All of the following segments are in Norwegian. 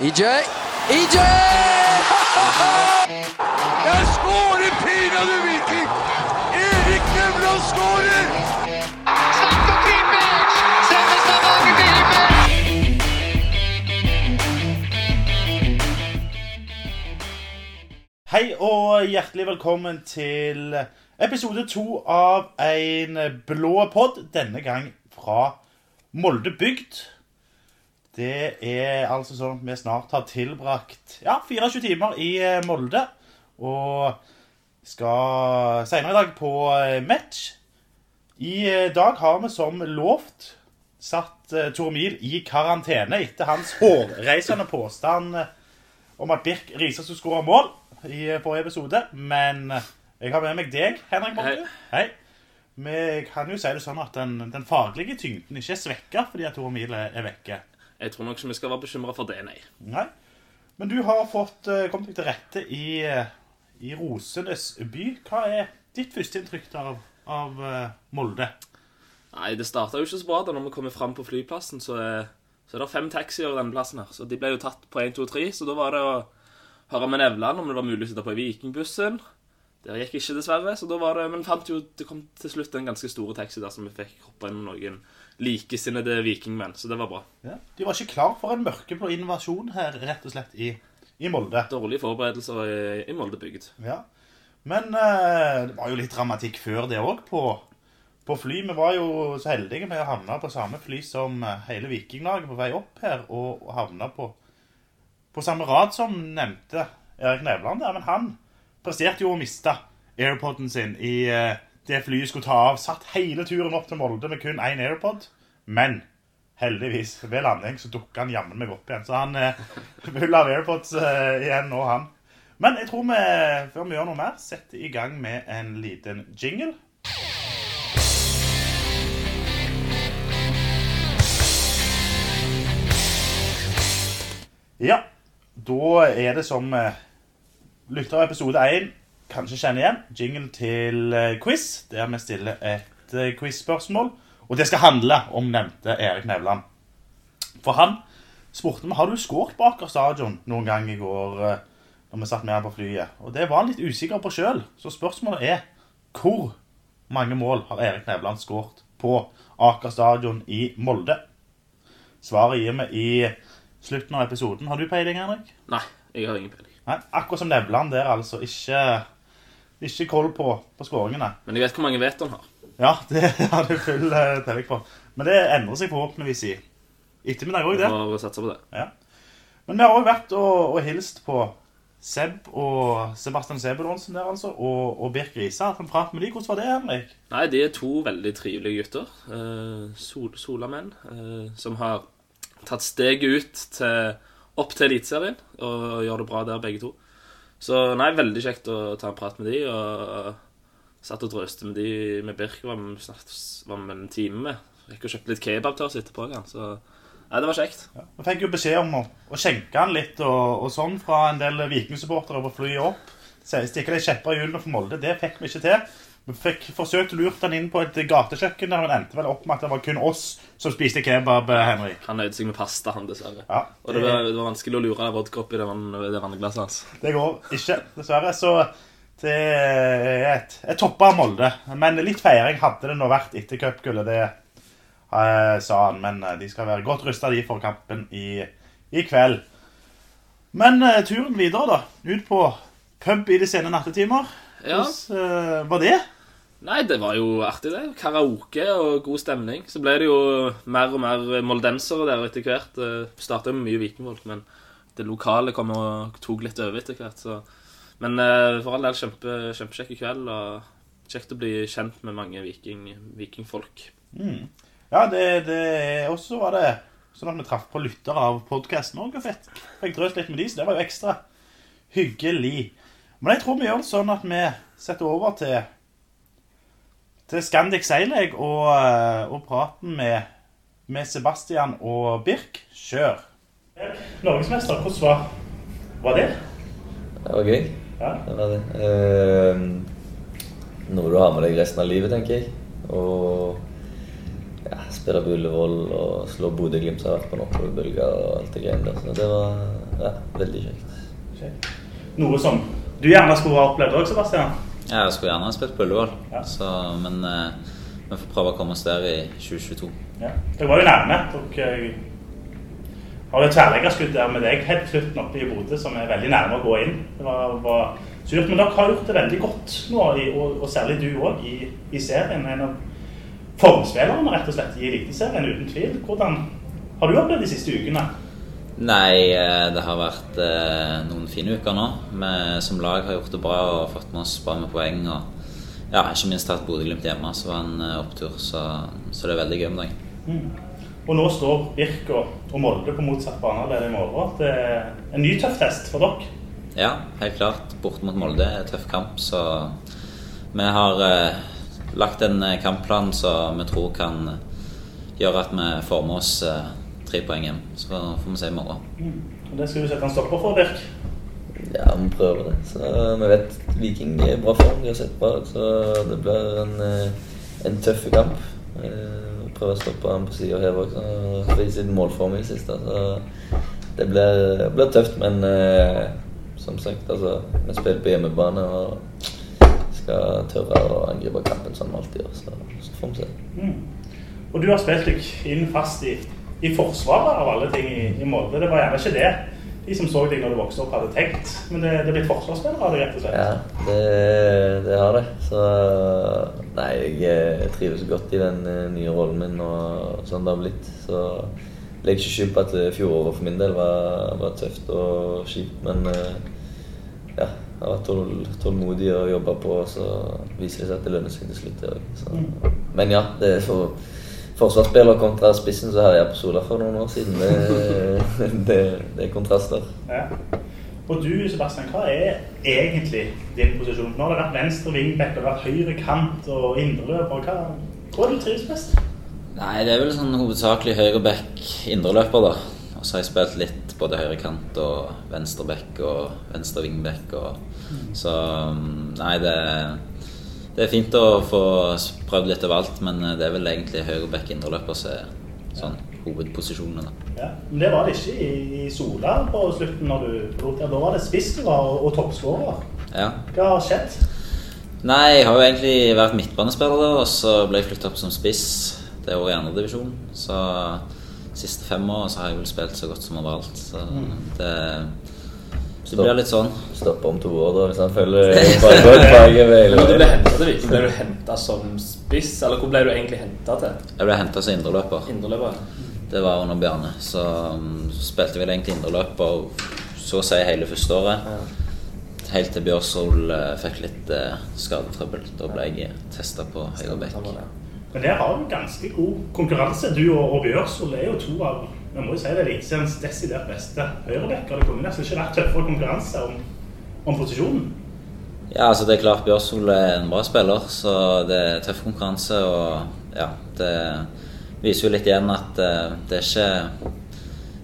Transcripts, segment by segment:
EJ. EJ! Jeg skårer pinadø Viking! Erik Nevland skårer! Slatko Tripic! Sender Stavanger til himmels! Hei og hjertelig velkommen til episode to av en blå podd. Denne gang fra Molde bygd. Det er altså sånn at vi snart har tilbrakt ja, 24 timer i eh, Molde. Og skal senere i dag på eh, match. I eh, dag har vi som lovt satt Tor Mil i karantene etter hans hårreisende påstand om at Birk Riise skulle skåre mål i forrige episode. Men jeg har med meg deg, Henrik Molde. Hei. Vi kan jo si det sånn at den, den faglige tyngden ikke er svekka fordi at Tor Mil er, er vekke. Jeg tror nok ikke vi skal være bekymra for det, nei. Nei. Men du har fått uh, kommet deg til rette i, eh, i Rosenes by. Hva er ditt førsteinntrykk av, av eh, Molde? Nei, Det starta jo ikke så bra da når vi kommer fram på flyplassen. Så, så er det fem taxier i denne plassen her. Så de ble jo tatt på 1, 2, 3. Så da var det å høre med Nevland om det var mulig å sitte på i Vikingbussen. Det gikk ikke, dessverre. Så da var det, Men fant jo, det kom til slutt en ganske store taxi der som vi fikk hoppa inn med noen likesinnede vikingmenn. Så det var bra. Ja. De var ikke klar for en mørkeblå invasjon her, rett og slett, i, i Molde. Dårlige forberedelser i, i Molde bygd. Ja. Men eh, det var jo litt dramatikk før det òg, på, på fly. Vi var jo så heldige med å havne på samme fly som eh, hele Vikinglaget på vei opp her, og, og havna på, på samme rad som nevnte Erik Nevland der. Men han presterte jo å miste airpoden sin i eh, det flyet skulle ta av. Satt hele turen opp til Molde med kun én airpod. Men heldigvis, ved landing så dukka han jammen meg opp igjen. Så han er full av airpods eh, igjen nå, han. Men jeg tror vi, før vi gjør noe mer, setter i gang med en liten jingle. Ja, da er det som eh, lytter av episode 1 kanskje kjenner igjen, jingle til eh, quiz, der vi stiller et eh, quiz-spørsmål. Og det skal handle om nevnte Erik Nevland. For han spurte meg har du skåret på Aker stadion noen gang i går eh, når vi satt med han på flyet. Og det var han litt usikker på sjøl. Så spørsmålet er hvor mange mål har Erik Nevland skåret på Aker stadion i Molde? Svaret gir vi i slutten av episoden. Har du peiling, Henrik? Nei, jeg har ingen peiling. Nei, akkurat som Nevland der, altså. Ikke, ikke koll på, på skåringene. Men jeg vet hvor mange vet han har. Ja, det har du full uh, telling på. Men det endrer seg forhåpentligvis i ettermiddag òg, det. Vi satse på det. Ja. Men vi har òg vært og, og hilst på Seb og Sebastian Sebulonsen der, altså. Og, og Birk Riise. Hatt en prat med de. Hvordan var det, Henrik? Nei, de er to veldig trivelige gutter. Uh, sol, solamenn. Uh, som har tatt steget ut til, opp til Eliteserien og gjør det bra der, begge to. Så nei, veldig kjekt å ta en prat med de. Og satt og drøste med de med Birk. Med, snart, var med en time med. Gikk og kjøpte litt kebab til oss etterpå. Så nei, det var kjekt. Vi fikk jo beskjed om å, å skjenke han litt og, og sånn fra en del Viking-supportere på flyet opp. Stikke de kjepper i hjulene for Molde. Det fikk vi ikke til. Vi fikk forsøkt lurt han inn på et gatekjøkken, der, han endte vel opp med at det var kun oss som spiste kebab, eh, Henrik. Han nøyde seg med pasta, han, dessverre. Ja, Og det var, det var vanskelig å lure vodka oppi det, vann, det vannglasset hans. Det går ikke, dessverre. Så det er et, et toppa Molde. Men litt feiring hadde det nå vært etter cupgullet, det eh, sa han. Men eh, de skal være godt rusta, de, for kampen i, i kveld. Men eh, turen videre, da. Ut på pub i de sene nattetimer. Ja. Hvordan eh, var det? Nei, det var jo artig, det. Karaoke og god stemning. Så ble det jo mer og mer moldensere der etter hvert. Starta med mye vikingfolk, men det lokale kom og tok litt over etter hvert. Så. Men eh, for all del kjempe, kjempekjekk i kveld, og kjekt å bli kjent med mange viking, vikingfolk. Ja, det, det også var det sånn at vi traff på lyttere av podkasten òg fikk, fikk drøst litt med de, så det var jo ekstra hyggelig. Men jeg tror vi gjør det sånn at vi setter over til til Scandic Seileg og, eh, og praten med, med Sebastian og Birk. Kjør. Norgesmester, hvordan var, var det? Det var gøy. Ja. Det var det. Eh, noe du har med deg resten av livet, tenker jeg. Og ja, spille på Ullevål og slå Bodø-Glimt har vært på en oppoverbølge og alt det greiene der. Så det var, ja, veldig kjekt. Noe som du gjerne skulle ha opplevd òg, Sebastian? Ja, jeg skulle gjerne ha spilt på Ullevål, Ja. så, men eh, vi får prøve å komme oss der i 2022. Ja. Dere var jo nærme. Dere har jo tverrleggerskudd der med deg helt til slutten oppe i Bodø, som er veldig nærme å gå inn. Det var, var surt, men dere har gjort det veldig godt nå, i, og, og særlig du òg, i, i serien. En av formspillerne rett og slett i Eliteserien, uten tvil. Hvordan har du opplevd de siste ukene? Nei, eh, det har vært eh, noen fine uker nå. Vi som lag har gjort det bra og fått med oss bra med poeng. Og ja, ikke minst hatt Bodø-Glimt hjemme, så var en eh, opptur. Så, så det er veldig gøy med dagen. Og nå står Birk og, Molde på motsatt bane allerede i morgen. Det er en ny tøff test for dere. Ja, helt klart. Bort mot Molde er en tøff kamp, så vi har eh, lagt en kampplan som vi tror kan gjøre at vi får med oss eh, tre poeng hjem. Så får vi se i morgen. Og Det skal du sette en stopper for, Birk. Ja, vi prøver det. Så vi vet Viking er i bra form, de har sett bra ut. Så det blir en, eh, en tøff kamp. Vi prøver å stoppe han på sida her òg. Vise litt målform i det siste. Så det blir, det blir tøft, men eh, som sagt, altså Vi spiller på hjemmebane og skal tørre å angripe kampen som vi alltid gjør. Så, så får vi se. Mm. Og du har spilt deg inn fast i, i forsvaret av alle ting i, i Molde. Det var gjerne ikke det de som så deg når du vokste opp, hadde tenkt. Men det, det er blitt forsvarsspiller av deg, rett og slett. Ja, det, det har det. Så Nei, jeg, trives godt i den eh, nye rollen min og sånn det har blitt. Så legger ikke skyld på at eh, fjoråret for min del var, var tøft og kjipt, men eh, ja. Jeg har vært tål, tålmodig og jobba på, og så viser det seg at det lønner seg til slutt. Så, men ja, det er for forsvarsspiller kontra spissen så herja jeg på Sola for noen år siden. Det, det, det er kontraster. Ja. Og du, Sebastian, hva er egentlig din posisjon? Nå har det vært venstre wingback, det har vært høyre kant og indreløper. Hva, hva er du trives best? Nei, det er vel sånn hovedsakelig høyreback, indreløper, da. Og så har jeg spilt litt både høyrekant og venstreback og venstre wingback og Så mm, nei, det, det er fint å få prøvd litt av alt, men det er vel egentlig høyreback, indreløper som er sånn hovedposisjonene. Ja, men det var det ikke i, i Sola på slutten når du forlot. Ja, da var det spiss du var og, og toppskårer. Ja. Hva har skjedd? Nei, jeg har jo egentlig vært midtbanespiller, da, og så ble jeg flytta opp som spiss det året i andredivisjon. Så de siste fem år så har jeg vel spilt så godt som overalt. Så det, det blir litt sånn. Stopper om to år, da, hvis han følger bakover hele ble veien. henta til Viking, ble du henta som spiss, eller hvor ble du egentlig henta til? Jeg ble henta som indreløper. Indreløper? Det var under Bjarne. Så um, spilte vi egentlig indreløper så å si hele første året. Helt til Bjørsol eh, fikk litt eh, skadetrøbbel. Da ble jeg testa på høyre bekk. Men der har du ganske god konkurranse. Du og, og Bjørsol er jo to av jeg må jo si det, Eliteseriens desidert beste høyrebacker. Det kunne nesten ikke vært tøffere konkurranse om, om posisjonen. Ja, altså det er klart Bjørsol er en bra spiller, så det er tøff konkurranse. Og ja, det viser jo litt igjen at eh, det er ikke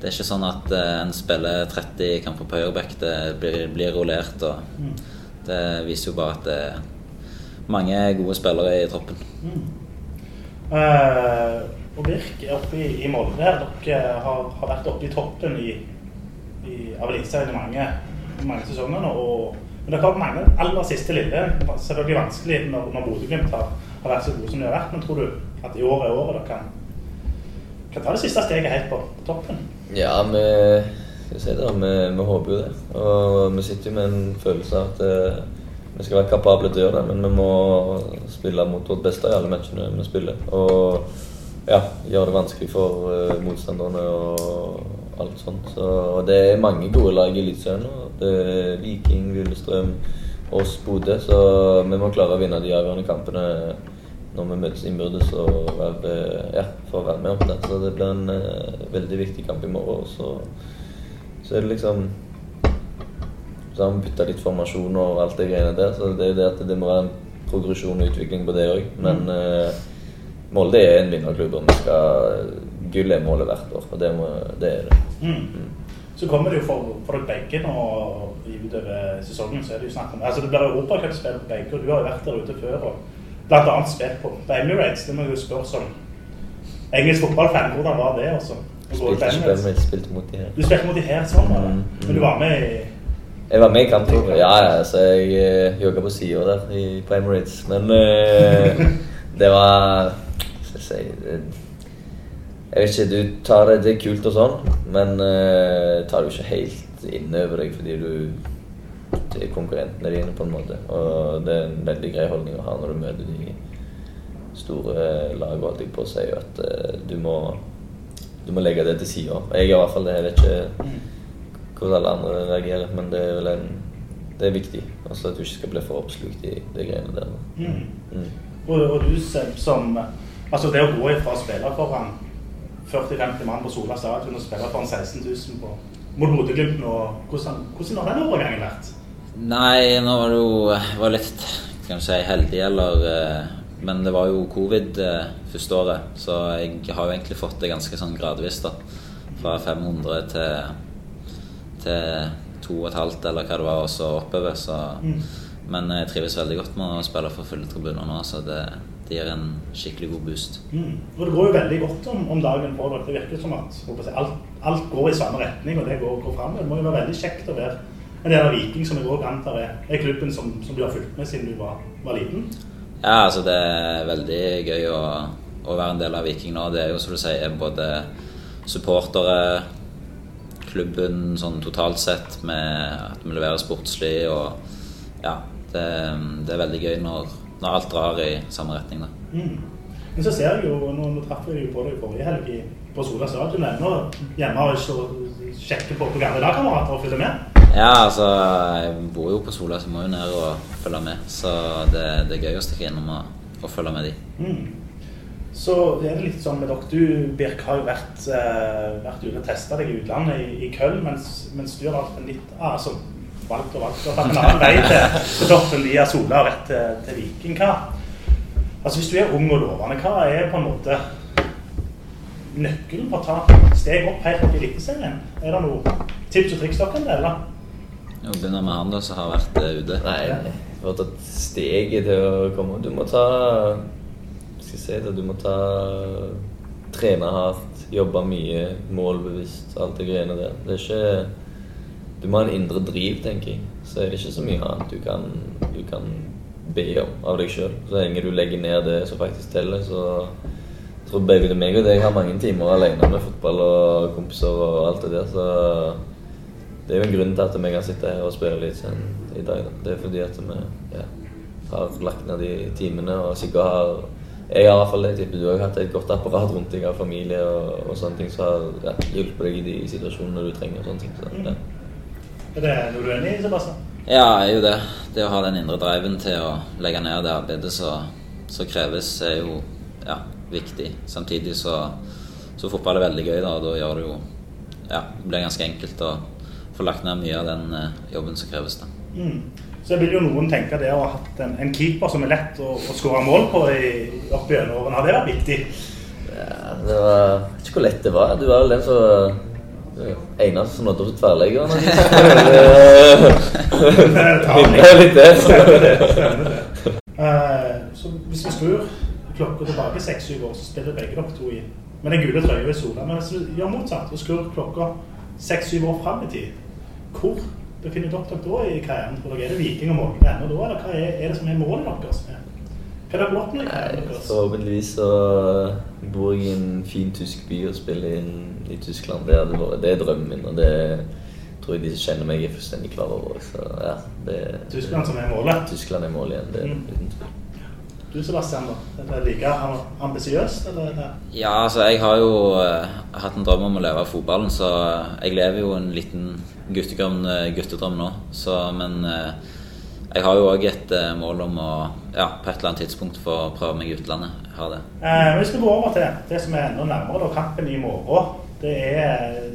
det er ikke sånn at eh, en spiller 30 kamper på høyreback. Det blir, blir rullert. og Det viser jo bare at det er mange gode spillere i troppen. Eh, og Birk er oppe i, i Molde her. Dere har, har vært oppe i toppen i, i, av Eliteserien i mange, mange sesonger nå. Men dere har mange aller siste lille. Selvfølgelig vanskelig når, når Bodø-Glimt har, har vært så gode som de har vært. Men tror du at i år er året dere kan, kan ta det siste steget helt på, på toppen? Ja, vi, si det, vi, vi håper jo det. Og vi sitter jo med en følelse av at eh, vi skal være kapable til å gjøre det, men vi må spille mot vårt beste i alle matchene vi spiller. Og ja, gjøre det vanskelig for uh, motstanderne og alt sånt. Så, og det er mange gode lag i Eliteserien nå. Det er Viking, Lillestrøm, oss, Bodø. Så vi må klare å vinne de avgjørende kampene når vi møtes innbyrdes og ja, for å være med om det. Så det blir en uh, veldig viktig kamp i morgen. Så, så er det liksom Så har vi bytta litt formasjon og alt det greiene der. Så det er jo det at det må være en progresjon og utvikling på det òg. Men uh, Molde er en vinnerklubb, og vi skal Gull er målet hvert år. Og det, må, det er det. Mm. Så kommer det jo for, for dere begge nå utover sesongen. så er det jo snakk om, altså Det blir europacupspill på begge, og du har jo vært der ute før. og annet spilt på, på Emirates. Det må jeg jo spørre som engelsk fotballfan. Hvordan var det? Også? Og så Spilte. Emirates, spilte mot de her. Du spilte mot de her, sånn var det. Mm, Men du var med i Jeg var med i kamptoget. Ja, ja, så jeg uh, jogga på sida der i, på Emirates. Men uh, det var Skal jeg si det, Jeg vet ikke, du tar det, det er kult og sånn, men uh, tar det ikke helt innover deg fordi du Det er konkurrentene dine, på en måte. Og det er en veldig grei holdning å ha når du møter de store lagene, holdt jeg på å si, at uh, du må du må legge det til sida. Jeg gjør i hvert fall det. Jeg vet ikke hvordan alle andre reagerer, men det er vel en det er viktig. Altså At du ikke skal bli for oppslukt i de greiene der. mm. Mm. Og, og du som Altså det å gå ifra å spille foran 40-50 mann på Sola stadion og spille foran 16 000 på, mot Bodø-Glimt nå, hvordan, hvordan har den overgangen vært? Nei, nå var det jo var litt kan si, heldig, eller eh, Men det var jo covid eh, første året, så jeg har jo egentlig fått det ganske sånn gradvis, da. Fra 500 til, til 2,5 eller hva det var, og så oppover. Så, Mm. Men jeg trives veldig godt med å spille for fulle tribuner nå, så det, det gir en skikkelig god boost. Mm. Og det går jo veldig godt om, om dagen for dere. Det virker som at si, alt, alt går i samme retning, og det går, går frem. Det må jo være veldig kjekt å være en del av Viking, som jeg òg antar er, er klubben som, som du har fulgt med siden du var, var liten. Ja, altså det er veldig gøy å, å være en del av Viking nå. Det er jo som du sier både supportere, klubben sånn totalt sett med at vi leverer sportslig og ja, det, det er veldig gøy når, når alt drar i samme retning da. Mm. Men så ser jeg jo, nå, nå traff jeg jo på deg forrige helg i, på Sola stadion ennå hjemme og ikke sjekke på, på gamle lagkamerater og følge med. Ja, altså jeg bor jo på Sola, så jeg må jo ned og følge med. Så det, det er gøy å stikke innom og, og følge med de. Mm. Så det er det litt sånn med dere. Du, Birk, har jo vært, eh, vært ute og testa deg i utlandet i, i Köln, mens, mens du har valgt en litt ah, altså, valgt og valgt og tatt en annen vei til, til toppen via Sola og rett til, til Viking. Hva, altså Hvis du er ung og lovende, hva er på en måte nøkkelen for å ta steg opp helt opp i Eliteserien? Er det noe tips og triks dere kan dele? Vi begynner med han da, som har vært eh, ute. Nei, du har tatt steget til å komme Du må ta Det, du må ta Trene hardt, jobbe mye, målbevisst, alt det greiene der. Det er ikke Du må ha en indre driv, tenker jeg. Så er det ikke så mye annet du kan, du kan be om av deg sjøl. Så lenge du legger ned det som faktisk teller, så jeg tror begge meg og deg har mange timer alene med fotball og kompiser og alt det der, så det er jo en grunn til at vi kan sitte her og spille litt sen i dag. Da. Det er fordi at vi ja, har lagt ned de timene og sikkert har Jeg har i hvert fall det. Jeg du har hatt et godt apparat rundt deg av familie og, og sånne ting som har ja, hjulpet deg i de situasjonene du trenger. og sånne ting. Så, ja. Er det noe du er enig i, Sebastian? Ja, er jo det. Det å ha den indre driven til å legge ned det arbeidet som kreves, er jo ja, viktig. Samtidig så, så fotball er veldig gøy, da, da gjør det jo Ja, det blir ganske enkelt å få lagt ned mye av den eh, jobben som kreves. da. Mm. Så vil jo noen tenke det å ha hatt en, en keeper som er lett å, å skåre mål på i, opp gjennom årene, har det vært viktig? Ja, det var jeg vet ikke hvor lett det var. Du var vel den som det eneste som nådde opp til tverrleggeren. Det er litt det. Uh, så hvis vi skrur klokka tilbake seks-syv år, så spiller begge dere to i med den gule trøya i Sola. Men hvis vi gjør motsatt og skrur klokka seks-syv år fram i tid, hvor befinner dere da i karrieren? For dere er det Viking og Molde ennå da, eller hva er, er det som er målet deres? Hva er det oppnådd i karrieren deres? Forhåpentligvis så bor jeg i en fin tysk by og spiller inn i Tyskland. Det, vært, det er drømmen min, og det tror jeg de som kjenner meg, er fullstendig klar over. Så ja, det, Tyskland som er målet. Tyskland er målet igjen. Det er Mm. uten tvil. Du Sebastian, da? Er det like ambisiøst, eller? Ja, altså jeg har jo uh, hatt en drøm om å leve av fotballen, så jeg lever jo en liten guttegrønn eh, guttedrøm nå. Så, men eh, jeg har jo òg et eh, mål om å ja, på et eller annet tidspunkt få prøve meg i utlandet. Jeg har det. Eh, vi skal gå over til det som er enda nærmere, da, kampen i morgen. Det er,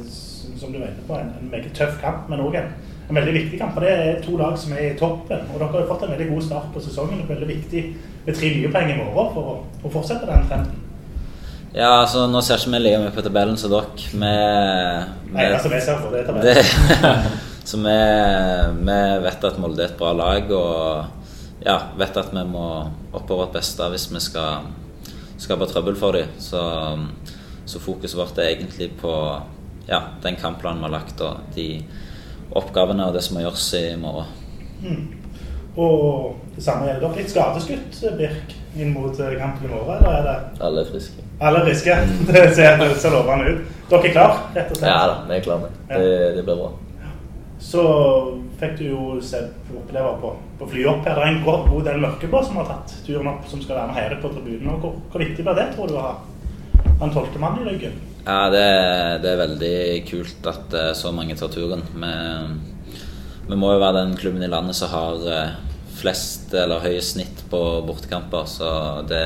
som du var inne på, en, en meget tøff kamp, men òg en, en veldig viktig kamp. For det er to lag som er i toppen. Og dere har jo fått en veldig god start på sesongen. Er veldig viktig med tre nye poeng i morgen for å, å fortsette den trenden. Ja, altså nå ser ikke vi like mye på tabellen som dere. Vi, Nei, altså, vi ser på det, tabellen. så vi, vi vet at Molde er et bra lag, og ja, vet at vi må opp på vårt beste hvis vi skal skape trøbbel for dem. Så, så fokuset vårt er egentlig på ja, den kampplanen vi har lagt, og de oppgavene og det som må gjøres i morgen. Og det samme gjelder dere. Litt skadeskutt, Birk, inn mot eh, kampen i morgen, eller er det Alle er friske. Alle er friske? Det ser, ser lovende ut. Dere er klar, rett og slett? Ja da, vi er klare. Det, det blir bra. Så fikk du jo se oppleve på, på flyet opp her. Det er en god, god del mørkeblå som har tatt turen opp, som skal være med her på tribunen. Hvor, hvor viktig blir det, tror du, å ha en tolvte mann i ryggen? Ja, det, det er veldig kult at eh, så mange tar turen. Vi, vi må jo være den klubben i landet som har eh, flest eller høyest snitt på bortekamper. Så det,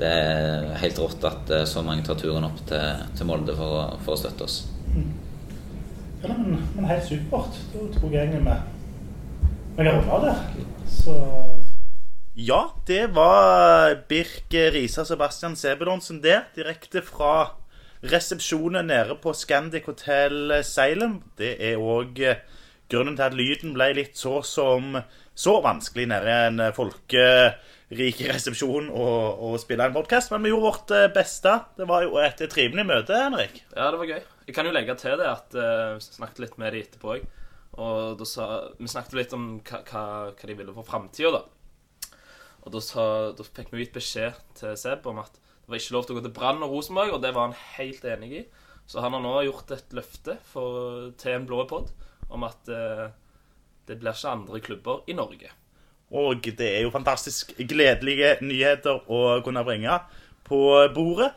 det er helt rått at eh, så mange tar turen opp til, til Molde for, å- for å støtte oss. Ja, men, men helt supert. Da tror jeg egentlig vi vi kan runde av der. Så Ja, det var Birk Risa Sebastian Sebedonsen det. Direkte fra resepsjonen nede på Scandic Hotel Salem. Det er òg grunnen til at lyden ble litt så som så vanskelig nede i en folkerik resepsjon og, og spille en podkast. Men vi gjorde vårt eh, beste. Det var jo et trivelig møte, Henrik. Ja, det var gøy. Jeg kan jo legge til det at uh, vi snakket litt med de etterpå òg. Og sa, vi snakket litt om hva, hva, hva de ville for framtida, da. Og da, sa, da fikk vi gitt beskjed til Seb om at det var ikke lov til å gå til Brann og Rosenborg, og det var han helt enig i. Så han har nå gjort et løfte for, til en blå pod om at uh, det blir ikke andre klubber i Norge. Og det er jo fantastisk gledelige nyheter å kunne bringe på bordet.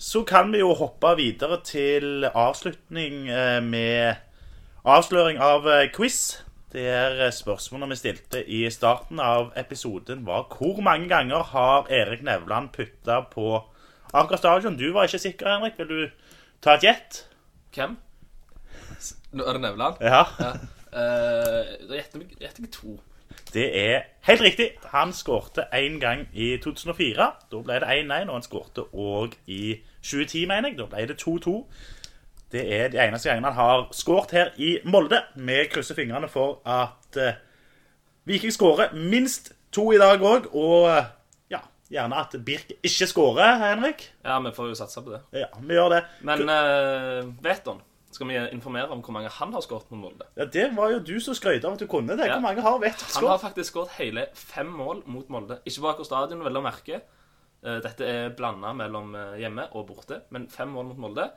Så kan vi jo hoppe videre til avslutning eh, med avsløring av eh, quiz. Der spørsmålet vi stilte i starten av episoden var hvor mange ganger har Erik Nevland putta på Aker stadion? Du var ikke sikker, Henrik. Vil du ta et gjett? Hvem? Nå er det Nevland? Ja. Ja. Uh, da gjetter jeg to. Det er helt riktig. Han skårte én gang i 2004. Da ble det 1-1, og han skårte òg i 2010, mener jeg. Da ble det 2-2. Det er de eneste gangene han har skåret her i Molde. Vi krysser fingrene for at eh, Viking skårer minst to i dag òg, og eh, ja, gjerne at Birk ikke skårer, Henrik. Ja, vi får jo satse på det. Ja, vi gjør det. Men uh, Veton, skal vi informere om hvor mange han har skåret mot Molde? Ja, Det var jo du som skrøt av at du kunne det. Ja. Hvor mange har vet Han har skåret? faktisk skåret hele fem mål mot Molde. Ikke på Aker stadion, vel å merke. Eh, Dette er blanda mellom eh, hjemme og borte, men fem mål mot Molde,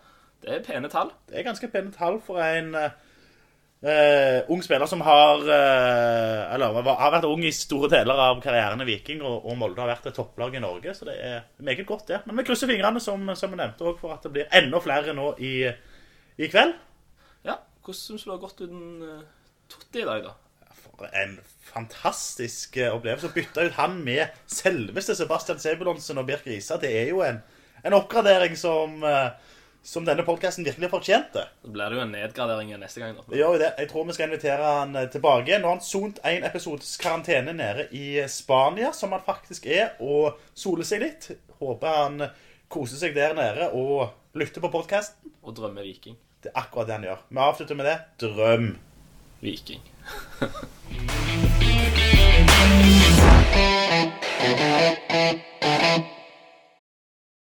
det er pene tall. Det er ganske pene tall for en eh, ung spiller som har uh, Eller har vært ung i store deler av karrieren i Viking, og, og Molde har vært et topplag i Norge, så det er meget godt, det. Men vi krysser fingrene, som, som vi nevnte, også, for at det blir enda flere nå i, i kveld. Ja, Hvordan syns du det har gått uten uh, Totti i dag, da? For en fantastisk eh, opplevelse å bytte ut han med selveste Sebastian Sebulonsen og Birk Risa. Det er jo en, en oppgradering som, eh, som denne podkasten virkelig fortjente. Så blir det jo en nedgradering neste gang. da Det gjør jo det. Jeg tror vi skal invitere han tilbake. Nå har han sont en episodes karantene nede i Spania, som han faktisk er, og soler seg litt. Håper han koser seg der nede og lytter på podkasten. Og drømme Viking. Det er akkurat det han gjør. Vi avslutter med det. Drøm. Viking. Thank you.